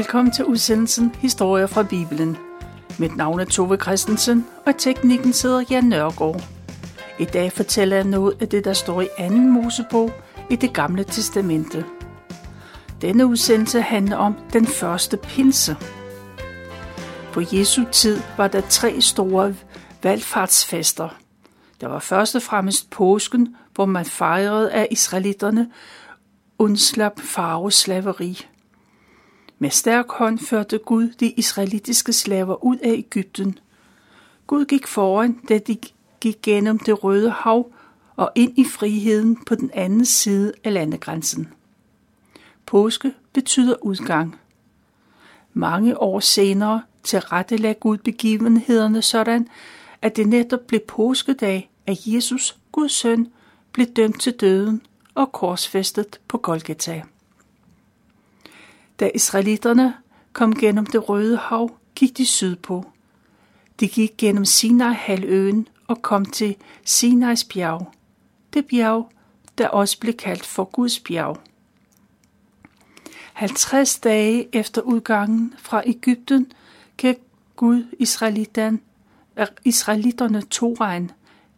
Velkommen til udsendelsen Historier fra Bibelen. Mit navn er Tove Christensen, og teknikken sidder Jan Nørgaard. I dag fortæller jeg noget af det, der står i anden Mosebog i det gamle testamente. Denne udsendelse handler om den første pinse. På Jesu tid var der tre store valgfartsfester. Der var først og fremmest påsken, hvor man fejrede, at israelitterne undslap faros slaveri. Med stærk hånd førte Gud de israelitiske slaver ud af Ægypten. Gud gik foran, da de gik gennem det røde hav og ind i friheden på den anden side af landegrænsen. Påske betyder udgang. Mange år senere tilrettelagde Gud begivenhederne sådan, at det netop blev påskedag, at Jesus, Guds søn, blev dømt til døden og korsfæstet på Golgata. Da israelitterne kom gennem det røde hav, gik de sydpå. De gik gennem Sinai-halvøen og kom til Sinais bjerg. Det bjerg, der også blev kaldt for Guds bjerg. 50 dage efter udgangen fra Ægypten gav Gud israelitterne Toraen,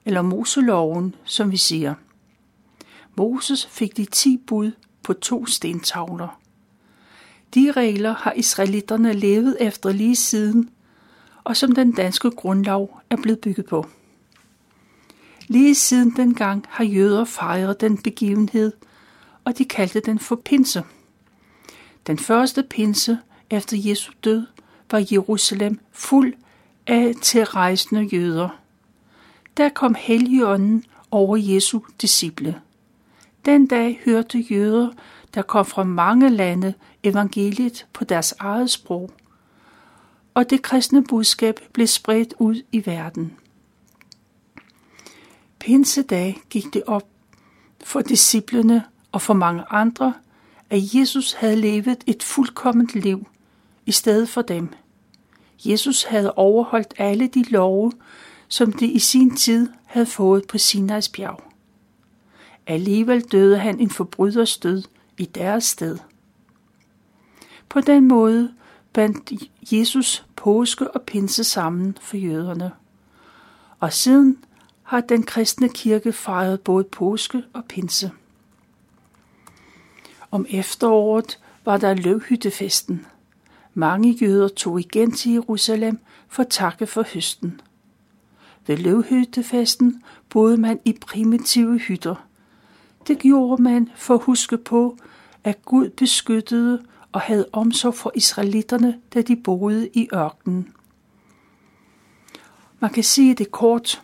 eller Moseloven, som vi siger. Moses fik de ti bud på to stentavler. De regler har israelitterne levet efter lige siden, og som den danske grundlov er blevet bygget på. Lige siden dengang har jøder fejret den begivenhed, og de kaldte den for pinse. Den første pinse efter Jesu død var Jerusalem fuld af tilrejsende jøder. Der kom Helligånden over Jesu disciple. Den dag hørte jøder, der kom fra mange lande, evangeliet på deres eget sprog, og det kristne budskab blev spredt ud i verden. Pinsedag gik det op for disciplene og for mange andre, at Jesus havde levet et fuldkomment liv i stedet for dem. Jesus havde overholdt alle de love, som de i sin tid havde fået på Sinais bjerg. Alligevel døde han en forbryders død i deres sted. På den måde bandt Jesus påske og pinse sammen for jøderne. Og siden har den kristne kirke fejret både påske og pinse. Om efteråret var der løvhyttefesten. Mange jøder tog igen til Jerusalem for at takke for høsten. Ved løvhyttefesten boede man i primitive hytter. Det gjorde man for at huske på, at Gud beskyttede og havde omsorg for israelitterne, da de boede i ørkenen. Man kan sige det kort.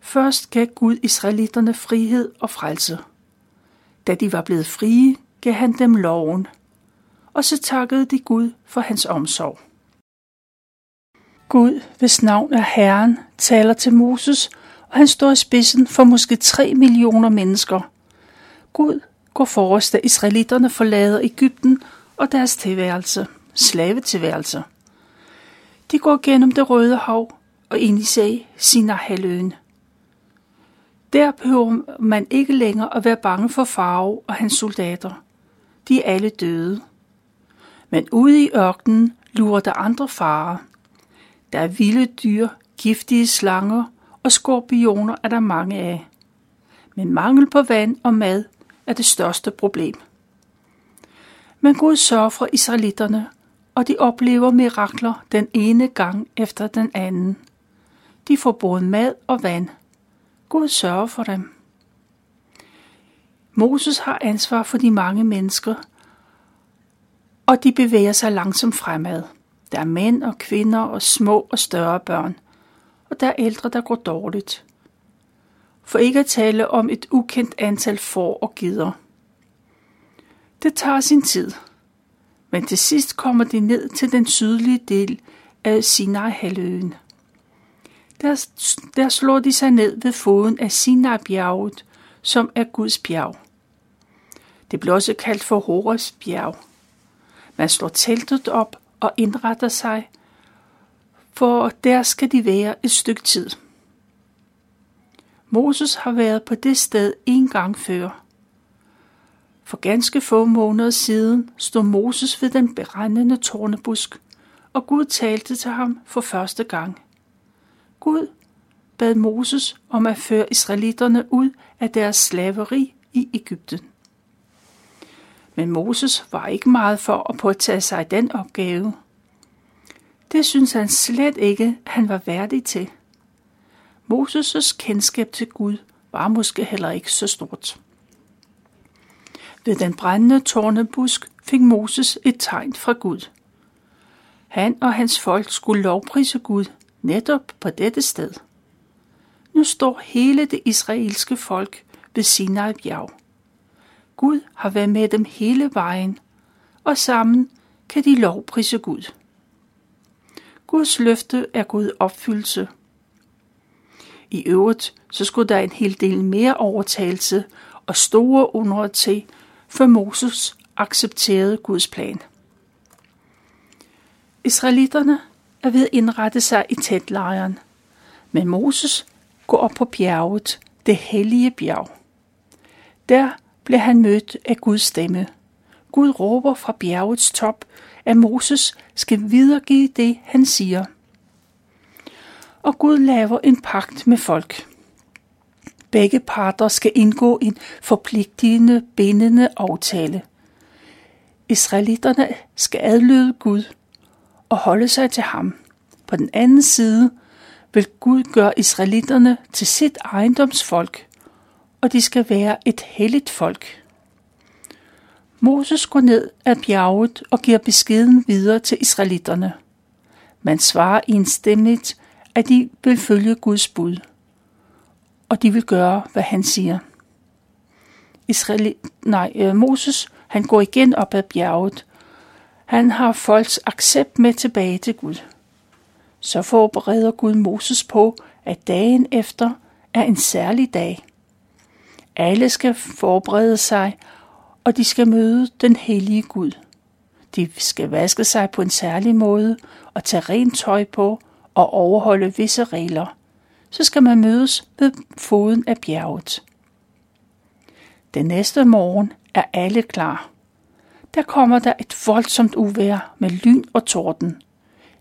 Først gav Gud israelitterne frihed og frelse. Da de var blevet frie, gav han dem loven, og så takkede de Gud for hans omsorg. Gud, hvis navn er Herren, taler til Moses, og han står i spidsen for måske 3 millioner mennesker. Gud går forrest, da israelitterne forlader Ægypten og deres tilværelse, slavetilværelse. De går gennem det røde hav og ind i sig Sinai-halvøen. Der behøver man ikke længere at være bange for Farve og hans soldater. De er alle døde. Men ude i ørkenen lurer der andre farer. Der er vilde dyr, giftige slanger og skorpioner er der mange af. Men mangel på vand og mad er det største problem. Men Gud sørger for israelitterne, og de oplever mirakler den ene gang efter den anden. De får både mad og vand. Gud sørger for dem. Moses har ansvar for de mange mennesker, og de bevæger sig langsomt fremad. Der er mænd og kvinder og små og større børn, og der er ældre, der går dårligt. For ikke at tale om et ukendt antal får og geder. Det tager sin tid, men til sidst kommer de ned til den sydlige del af Sinai-halvøen. Der, der slår de sig ned ved foden af Sinai-bjerget, som er Guds bjerg. Det bliver også kaldt for Horus bjerg. Man slår teltet op og indretter sig, for der skal de være et stykke tid. Moses har været på det sted en gang før. For ganske få måneder siden stod Moses ved den brændende tornebusk, og Gud talte til ham for første gang. Gud bad Moses om at føre israelitterne ud af deres slaveri i Ægypten. Men Moses var ikke meget for at påtage sig den opgave. Det synes han slet ikke, han var værdig til. Moses' kendskab til Gud var måske heller ikke så stort. Ved den brændende tårnebusk fik Moses et tegn fra Gud. Han og hans folk skulle lovprise Gud netop på dette sted. Nu står hele det israelske folk ved Sinai bjerg. Gud har været med dem hele vejen, og sammen kan de lovprise Gud. Guds løfte er Gud opfyldelse. I øvrigt så skulle der en hel del mere overtagelse og store under til, før Moses accepterede Guds plan. Israelitterne er ved at indrette sig i tætlejren, men Moses går op på bjerget, det hellige bjerg. Der bliver han mødt af Guds stemme. Gud råber fra bjergets top, at Moses skal videregive det, han siger. Og Gud laver en pagt med folk. Begge parter skal indgå en forpligtende, bindende aftale. Israelitterne skal adlyde Gud og holde sig til ham. På den anden side vil Gud gøre israelitterne til sit ejendomsfolk, og de skal være et helligt folk. Moses går ned af bjerget og giver beskeden videre til israelitterne. Man svarer enstemmigt, at de vil følge Guds bud, og de vil gøre, hvad han siger. Israel, nej, øh, Moses, han går igen op ad bjerget. Han har folks accept med tilbage til Gud. Så forbereder Gud Moses på, at dagen efter er en særlig dag. Alle skal forberede sig, og de skal møde den hellige Gud. De skal vaske sig på en særlig måde og tage rent tøj på og overholde visse regler. Så skal man mødes ved foden af bjerget. Den næste morgen er alle klar. Der kommer der et voldsomt uvær med lyn og torden.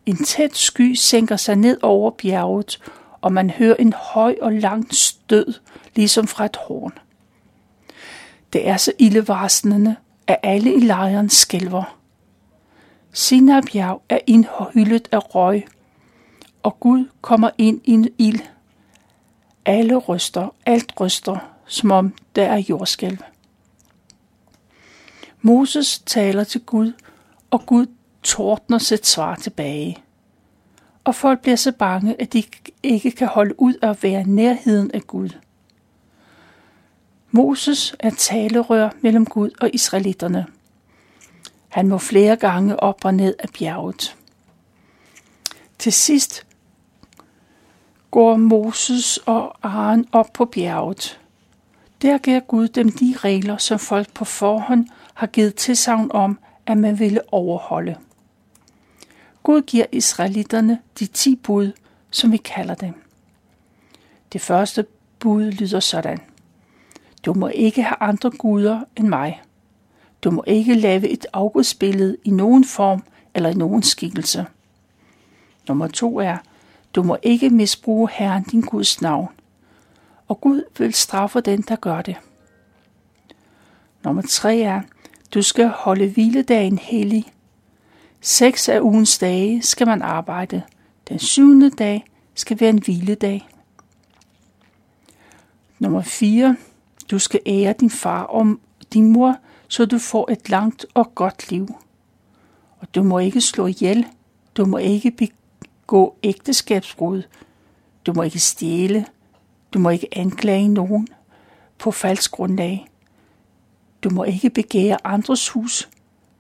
En tæt sky sænker sig ned over bjerget, og man hører en høj og lang stød, ligesom fra et horn. Det er så ildevarslende, at alle i lejren skælver. Sinabjerg er indhyllet af røg, og Gud kommer ind i en ild. Alle ryster, alt ryster, som om der er jordskælv. Moses taler til Gud, og Gud tordner sit svar tilbage. Og folk bliver så bange, at de ikke kan holde ud at være nærheden af Gud. Moses er talerør mellem Gud og israelitterne. Han må flere gange op og ned af bjerget. Til sidst går Moses og Aaron op på bjerget. Der giver Gud dem de regler, som folk på forhånd har givet tilsavn om, at man ville overholde. Gud giver israelitterne de ti bud, som vi kalder dem. Det første bud lyder sådan. Du må ikke have andre guder end mig. Du må ikke lave et afgudsbillede i nogen form eller i nogen skikkelse. Nummer to er, du må ikke misbruge Herren din Guds navn. Og Gud vil straffe den, der gør det. Nummer tre er, du skal holde hviledagen hellig. Seks af ugens dage skal man arbejde. Den syvende dag skal være en hviledag. Nummer 4. Du skal ære din far og din mor, så du får et langt og godt liv. Og du må ikke slå ihjel. Du må ikke begå ægteskabsbrud. Du må ikke stjæle. Du må ikke anklage nogen på falsk grundlag. Du må ikke begære andres hus.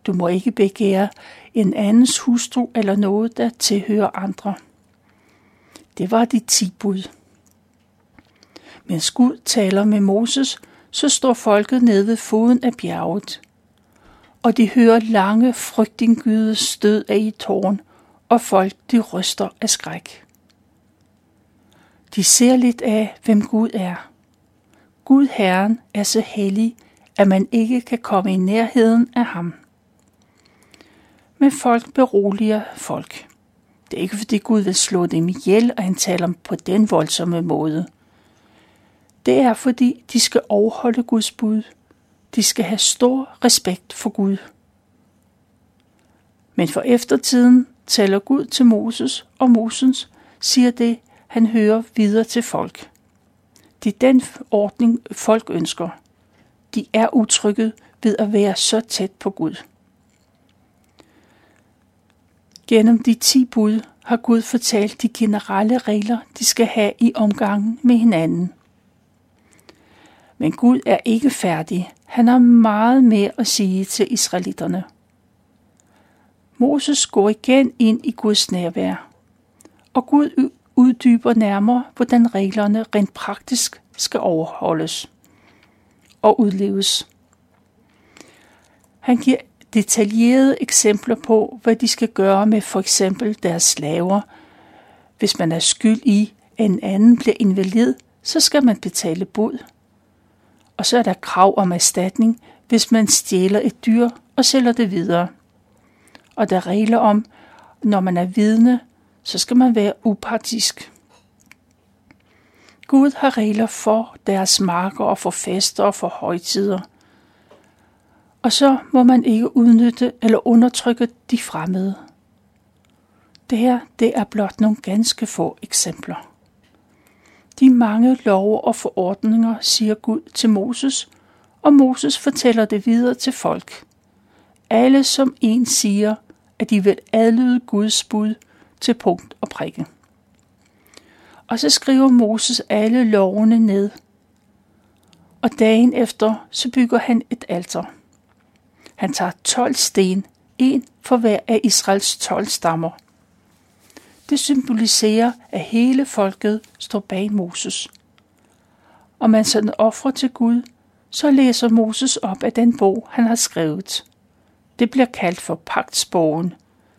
Du må ikke begære en andens hustru eller noget, der tilhører andre. Det var de ti bud. Mens Gud taler med Moses, så står folket nede ved foden af bjerget. Og de hører lange, frygtindgyde stød af i tårn, og folk de ryster af skræk. De ser lidt af, hvem Gud er. Gud Herren er så hellig, at man ikke kan komme i nærheden af ham. Men folk beroliger folk. Det er ikke fordi Gud vil slå dem ihjel, og han taler på den voldsomme måde. Det er fordi de skal overholde Guds bud. De skal have stor respekt for Gud. Men for eftertiden taler Gud til Moses, og Moses siger det, han hører videre til folk. Det er den ordning, folk ønsker. De er utrygge ved at være så tæt på Gud. Gennem de ti bud har Gud fortalt de generelle regler, de skal have i omgangen med hinanden. Men Gud er ikke færdig. Han har meget mere at sige til israelitterne. Moses går igen ind i Guds nærvær, og Gud uddyber nærmere, hvordan reglerne rent praktisk skal overholdes og udleves. Han giver detaljerede eksempler på, hvad de skal gøre med for eksempel deres slaver. Hvis man er skyld i, at en anden bliver invalid, så skal man betale bod. Og så er der krav om erstatning, hvis man stjæler et dyr og sælger det videre. Og der er regler om, når man er vidne, så skal man være upartisk. Gud har regler for deres marker og for fester og for højtider. Og så må man ikke udnytte eller undertrykke de fremmede. Det her, det er blot nogle ganske få eksempler. De mange love og forordninger siger Gud til Moses, og Moses fortæller det videre til folk. Alle som en siger, at de vil adlyde Guds bud til punkt og prikke. Og så skriver Moses alle lovene ned. Og dagen efter, så bygger han et alter. Han tager 12 sten, en for hver af Israels 12 stammer. Det symboliserer, at hele folket står bag Moses. Og man sender offer til Gud, så læser Moses op af den bog, han har skrevet. Det bliver kaldt for pagtsbogen,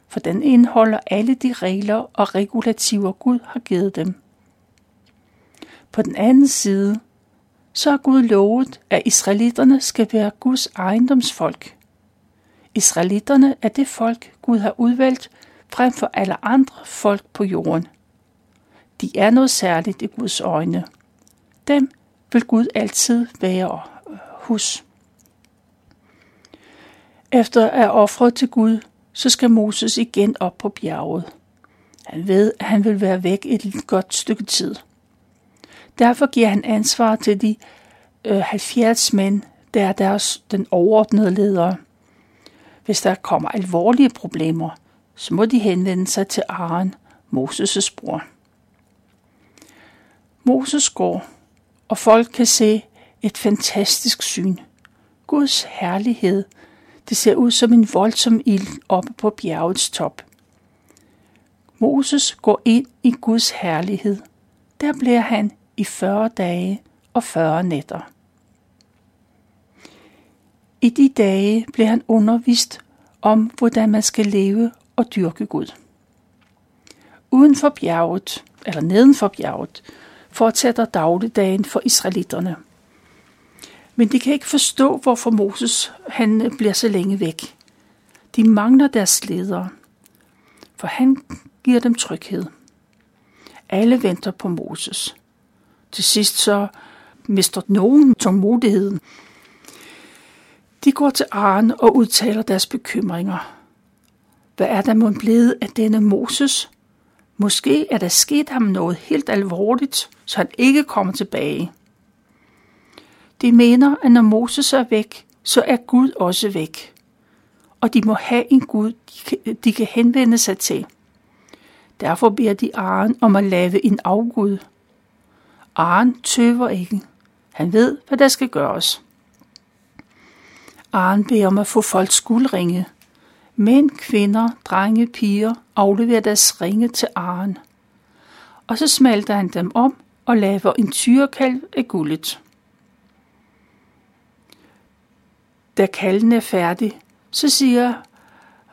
for den indeholder alle de regler og regulativer, Gud har givet dem. På den anden side, så har Gud lovet, at israelitterne skal være Guds ejendomsfolk. Israelitterne er det folk, Gud har udvalgt frem for alle andre folk på jorden. De er noget særligt i Guds øjne. Dem vil Gud altid være hos. Efter at ofre til Gud, så skal Moses igen op på bjerget. Han ved, at han vil være væk et godt stykke tid. Derfor giver han ansvar til de øh, 70 mænd, der er deres, den overordnede ledere. Hvis der kommer alvorlige problemer, så må de henvende sig til Aaron, Moses' bror. Moses går, og folk kan se et fantastisk syn. Guds herlighed. Det ser ud som en voldsom ild oppe på bjergets top. Moses går ind i Guds herlighed. Der bliver han i 40 dage og 40 nætter. I de dage blev han undervist om, hvordan man skal leve og dyrke Gud. Uden for bjerget, eller neden for bjerget, fortsætter dagligdagen for israelitterne. Men de kan ikke forstå, hvorfor Moses han øh, bliver så længe væk. De mangler deres ledere, for han giver dem tryghed. Alle venter på Moses. Til sidst så mister nogen tålmodigheden. De går til Aren og udtaler deres bekymringer. Hvad er der mon blevet af denne Moses? Måske er der sket ham noget helt alvorligt, så han ikke kommer tilbage. De mener, at når Moses er væk, så er Gud også væk. Og de må have en Gud, de kan henvende sig til. Derfor beder de Aren om at lave en afgud. Aren tøver ikke. Han ved, hvad der skal gøres. Aren beder om at få folks guldringe, Mænd, kvinder, drenge, piger afleverer deres ringe til Aren. Og så smelter han dem om og laver en tyrekalv af guldet. Da kalden er færdig, så siger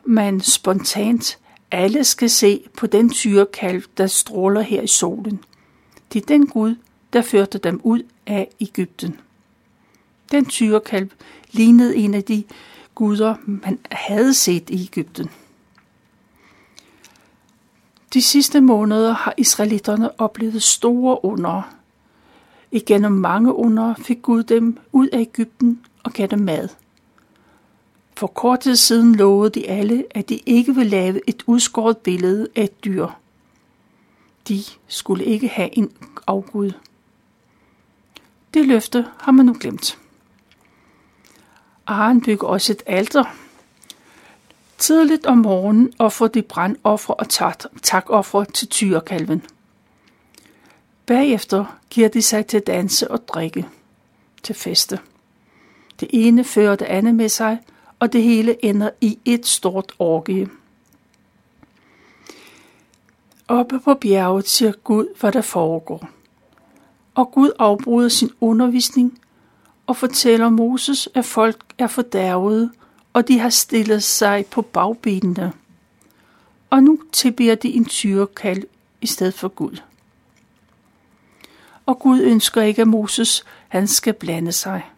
man spontant, alle skal se på den tyrekalv, der stråler her i solen. Det er den Gud, der førte dem ud af Ægypten. Den tyrekalv lignede en af de guder, man havde set i Ægypten. De sidste måneder har israelitterne oplevet store under. Igennem mange under fik Gud dem ud af Ægypten og gav dem mad. For kort tid siden lovede de alle, at de ikke ville lave et udskåret billede af et dyr. De skulle ikke have en afgud. Det løfte har man nu glemt. Aaron bygger også et alter. Tidligt om morgenen offrer de brandoffer og takoffer til tyrekalven. Bagefter giver de sig til danse og drikke, til feste. Det ene fører det andet med sig, og det hele ender i et stort orgie. Oppe på bjerget ser Gud, hvad der foregår. Og Gud afbryder sin undervisning og fortæller Moses, at folk er fordærvede, og de har stillet sig på bagbenene. Og nu tilbeder de en tyrekald i stedet for Gud. Og Gud ønsker ikke, at Moses han skal blande sig.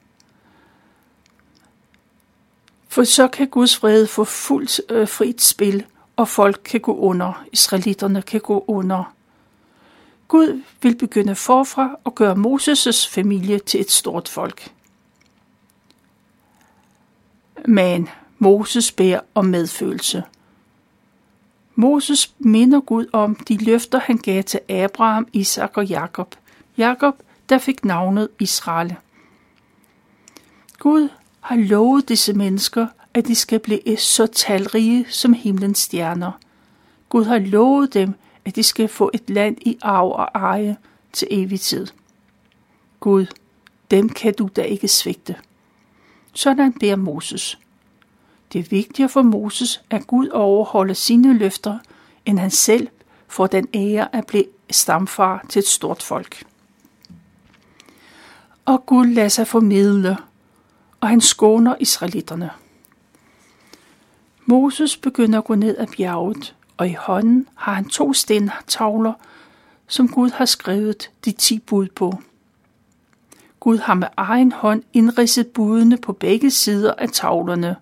For så kan Guds fred få fuldt øh, frit spil, og folk kan gå under. Israelitterne kan gå under. Gud vil begynde forfra og gøre Moses' familie til et stort folk. Men Moses beder om medfølelse. Moses minder Gud om de løfter, han gav til Abraham, Isak og Jakob. Jakob, der fik navnet Israel. Gud har lovet disse mennesker, at de skal blive så talrige som himlens stjerner. Gud har lovet dem, at de skal få et land i arv og eje til evig tid. Gud, dem kan du da ikke svigte. Sådan beder Moses. Det er vigtigere for Moses, at Gud overholder sine løfter, end han selv får den ære at blive stamfar til et stort folk. Og Gud lader sig formidle, og han skåner israelitterne. Moses begynder at gå ned ad bjerget, og i hånden har han to stentavler, som Gud har skrevet de ti bud på. Gud har med egen hånd indridset budene på begge sider af tavlerne.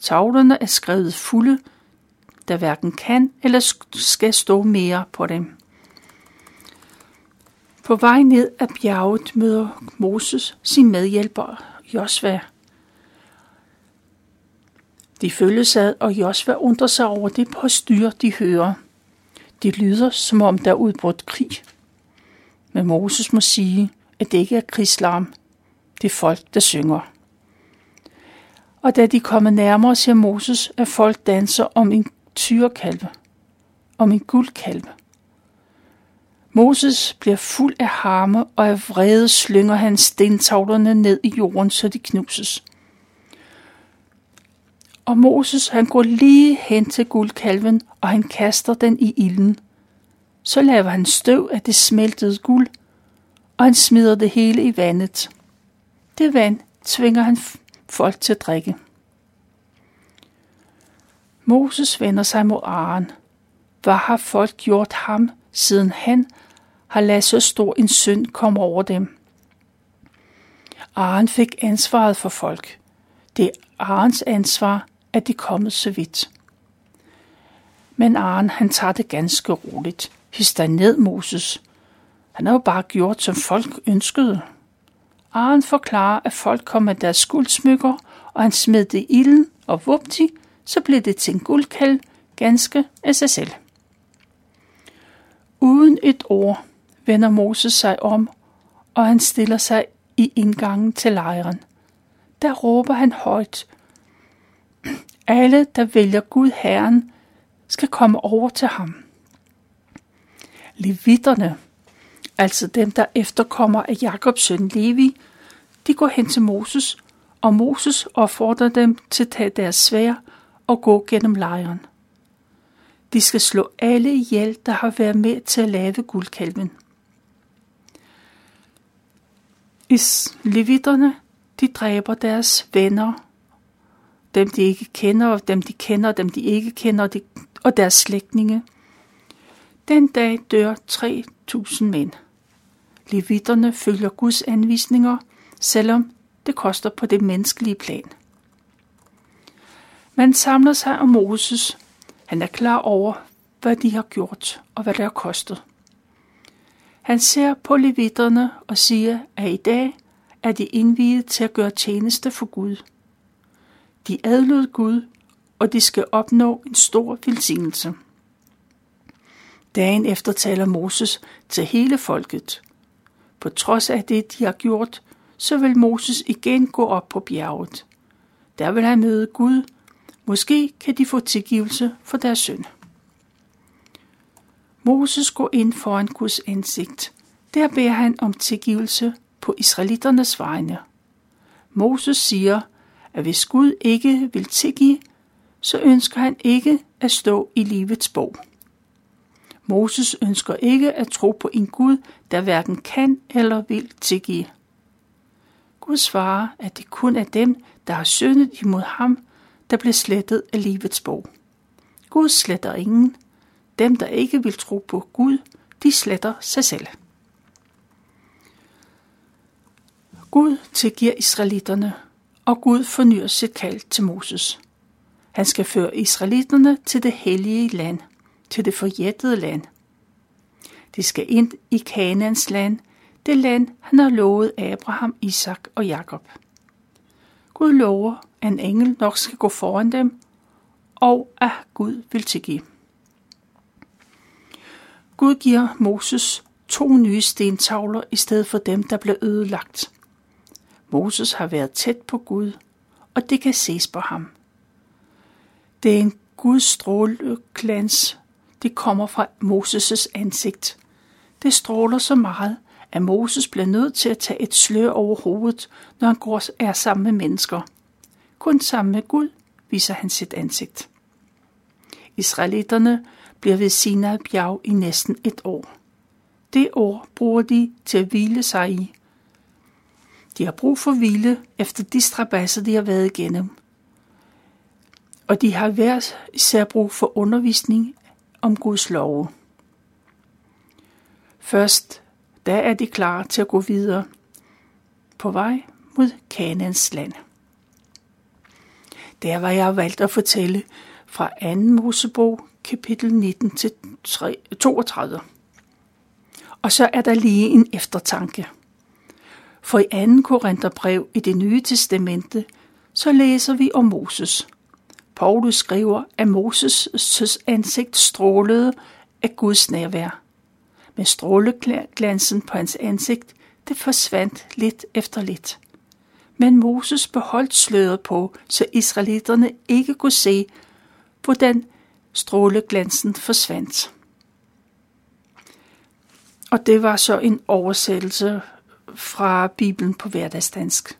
Tavlerne er skrevet fulde, der hverken kan eller skal stå mere på dem. På vej ned ad bjerget møder Moses sin medhjælper Josva. De følges ad, og Josva undrer sig over det postyr, de hører. Det lyder, som om der er udbrudt krig. Men Moses må sige, at det ikke er krigslarm. Det er folk, der synger. Og da de kommer nærmere, ser Moses, at folk danser om en tyrekalve, om en guldkalve. Moses bliver fuld af harme, og af vrede slynger han stentavlerne ned i jorden, så de knuses. Og Moses han går lige hen til guldkalven, og han kaster den i ilden. Så laver han støv af det smeltede guld, og han smider det hele i vandet. Det vand tvinger han folk til at drikke. Moses vender sig mod Aaron. Hvad har folk gjort ham, siden han har ladet så stor en synd komme over dem? Aren fik ansvaret for folk. Det er Arens ansvar, at de kommet så vidt. Men Aren, han tager det ganske roligt. Hister ned, Moses. Han har jo bare gjort, som folk ønskede. Aren forklarer, at folk kom med deres guldsmykker, og han smed det i ilden, og vupti, så blev det til en guldkald ganske af sig selv. Uden et ord vender Moses sig om, og han stiller sig i indgangen til lejren. Der råber han højt. Alle, der vælger Gud Herren, skal komme over til ham. Levitterne, altså dem, der efterkommer af Jakobs søn Levi, de går hen til Moses, og Moses opfordrer dem til at tage deres svær og gå gennem lejren. De skal slå alle ihjel, der har været med til at lave guldkalven. Is levitterne, de dræber deres venner, dem de ikke kender, og dem de kender, dem de ikke kender, og, de, og deres slægtninge. Den dag dør 3.000 mænd. Levitterne følger Guds anvisninger, selvom det koster på det menneskelige plan. Man samler sig om Moses. Han er klar over, hvad de har gjort og hvad det har kostet. Han ser på levitterne og siger, at i dag er de indviet til at gøre tjeneste for Gud. De adlød Gud, og de skal opnå en stor velsignelse. Dagen efter taler Moses til hele folket. På trods af det, de har gjort, så vil Moses igen gå op på bjerget. Der vil han møde Gud. Måske kan de få tilgivelse for deres synd. Moses går ind foran Guds ansigt. Der beder han om tilgivelse på israeliternes vegne. Moses siger, at hvis Gud ikke vil tilgive, så ønsker han ikke at stå i livets bog. Moses ønsker ikke at tro på en Gud, der hverken kan eller vil tilgive. Gud svarer, at det kun er dem, der har syndet imod ham, der bliver slettet af livets bog. Gud sletter ingen. Dem, der ikke vil tro på Gud, de sletter sig selv. Gud tilgiver israelitterne, og Gud fornyer sit kald til Moses. Han skal føre israelitterne til det hellige land, til det forjættede land. De skal ind i Kanans land, det land, han har lovet Abraham, Isak og Jakob. Gud lover, at en engel nok skal gå foran dem, og at Gud vil tilgive. Gud giver Moses to nye stentavler i stedet for dem, der blev ødelagt. Moses har været tæt på Gud, og det kan ses på ham. Det er en Guds stråleglans. Det kommer fra Moses' ansigt. Det stråler så meget, at Moses bliver nødt til at tage et slør over hovedet, når han går er sammen med mennesker. Kun sammen med Gud viser han sit ansigt. Israelitterne bliver ved Sinai bjerg i næsten et år. Det år bruger de til at hvile sig i. De har brug for hvile efter de strabasser, de har været igennem. Og de har hver især brug for undervisning om Guds love. Først da er de klar til at gå videre på vej mod Kanans land. Der var jeg valgt at fortælle fra 2. Mosebog, kapitel 19 til 32. Og så er der lige en eftertanke. For i 2. Korintherbrev i det nye testamente, så læser vi om Moses. Paulus skriver, at Moses' ansigt strålede af Guds nærvær men stråleglansen på hans ansigt, det forsvandt lidt efter lidt. Men Moses beholdt sløret på, så israelitterne ikke kunne se, hvordan stråleglansen forsvandt. Og det var så en oversættelse fra Bibelen på hverdagsdansk.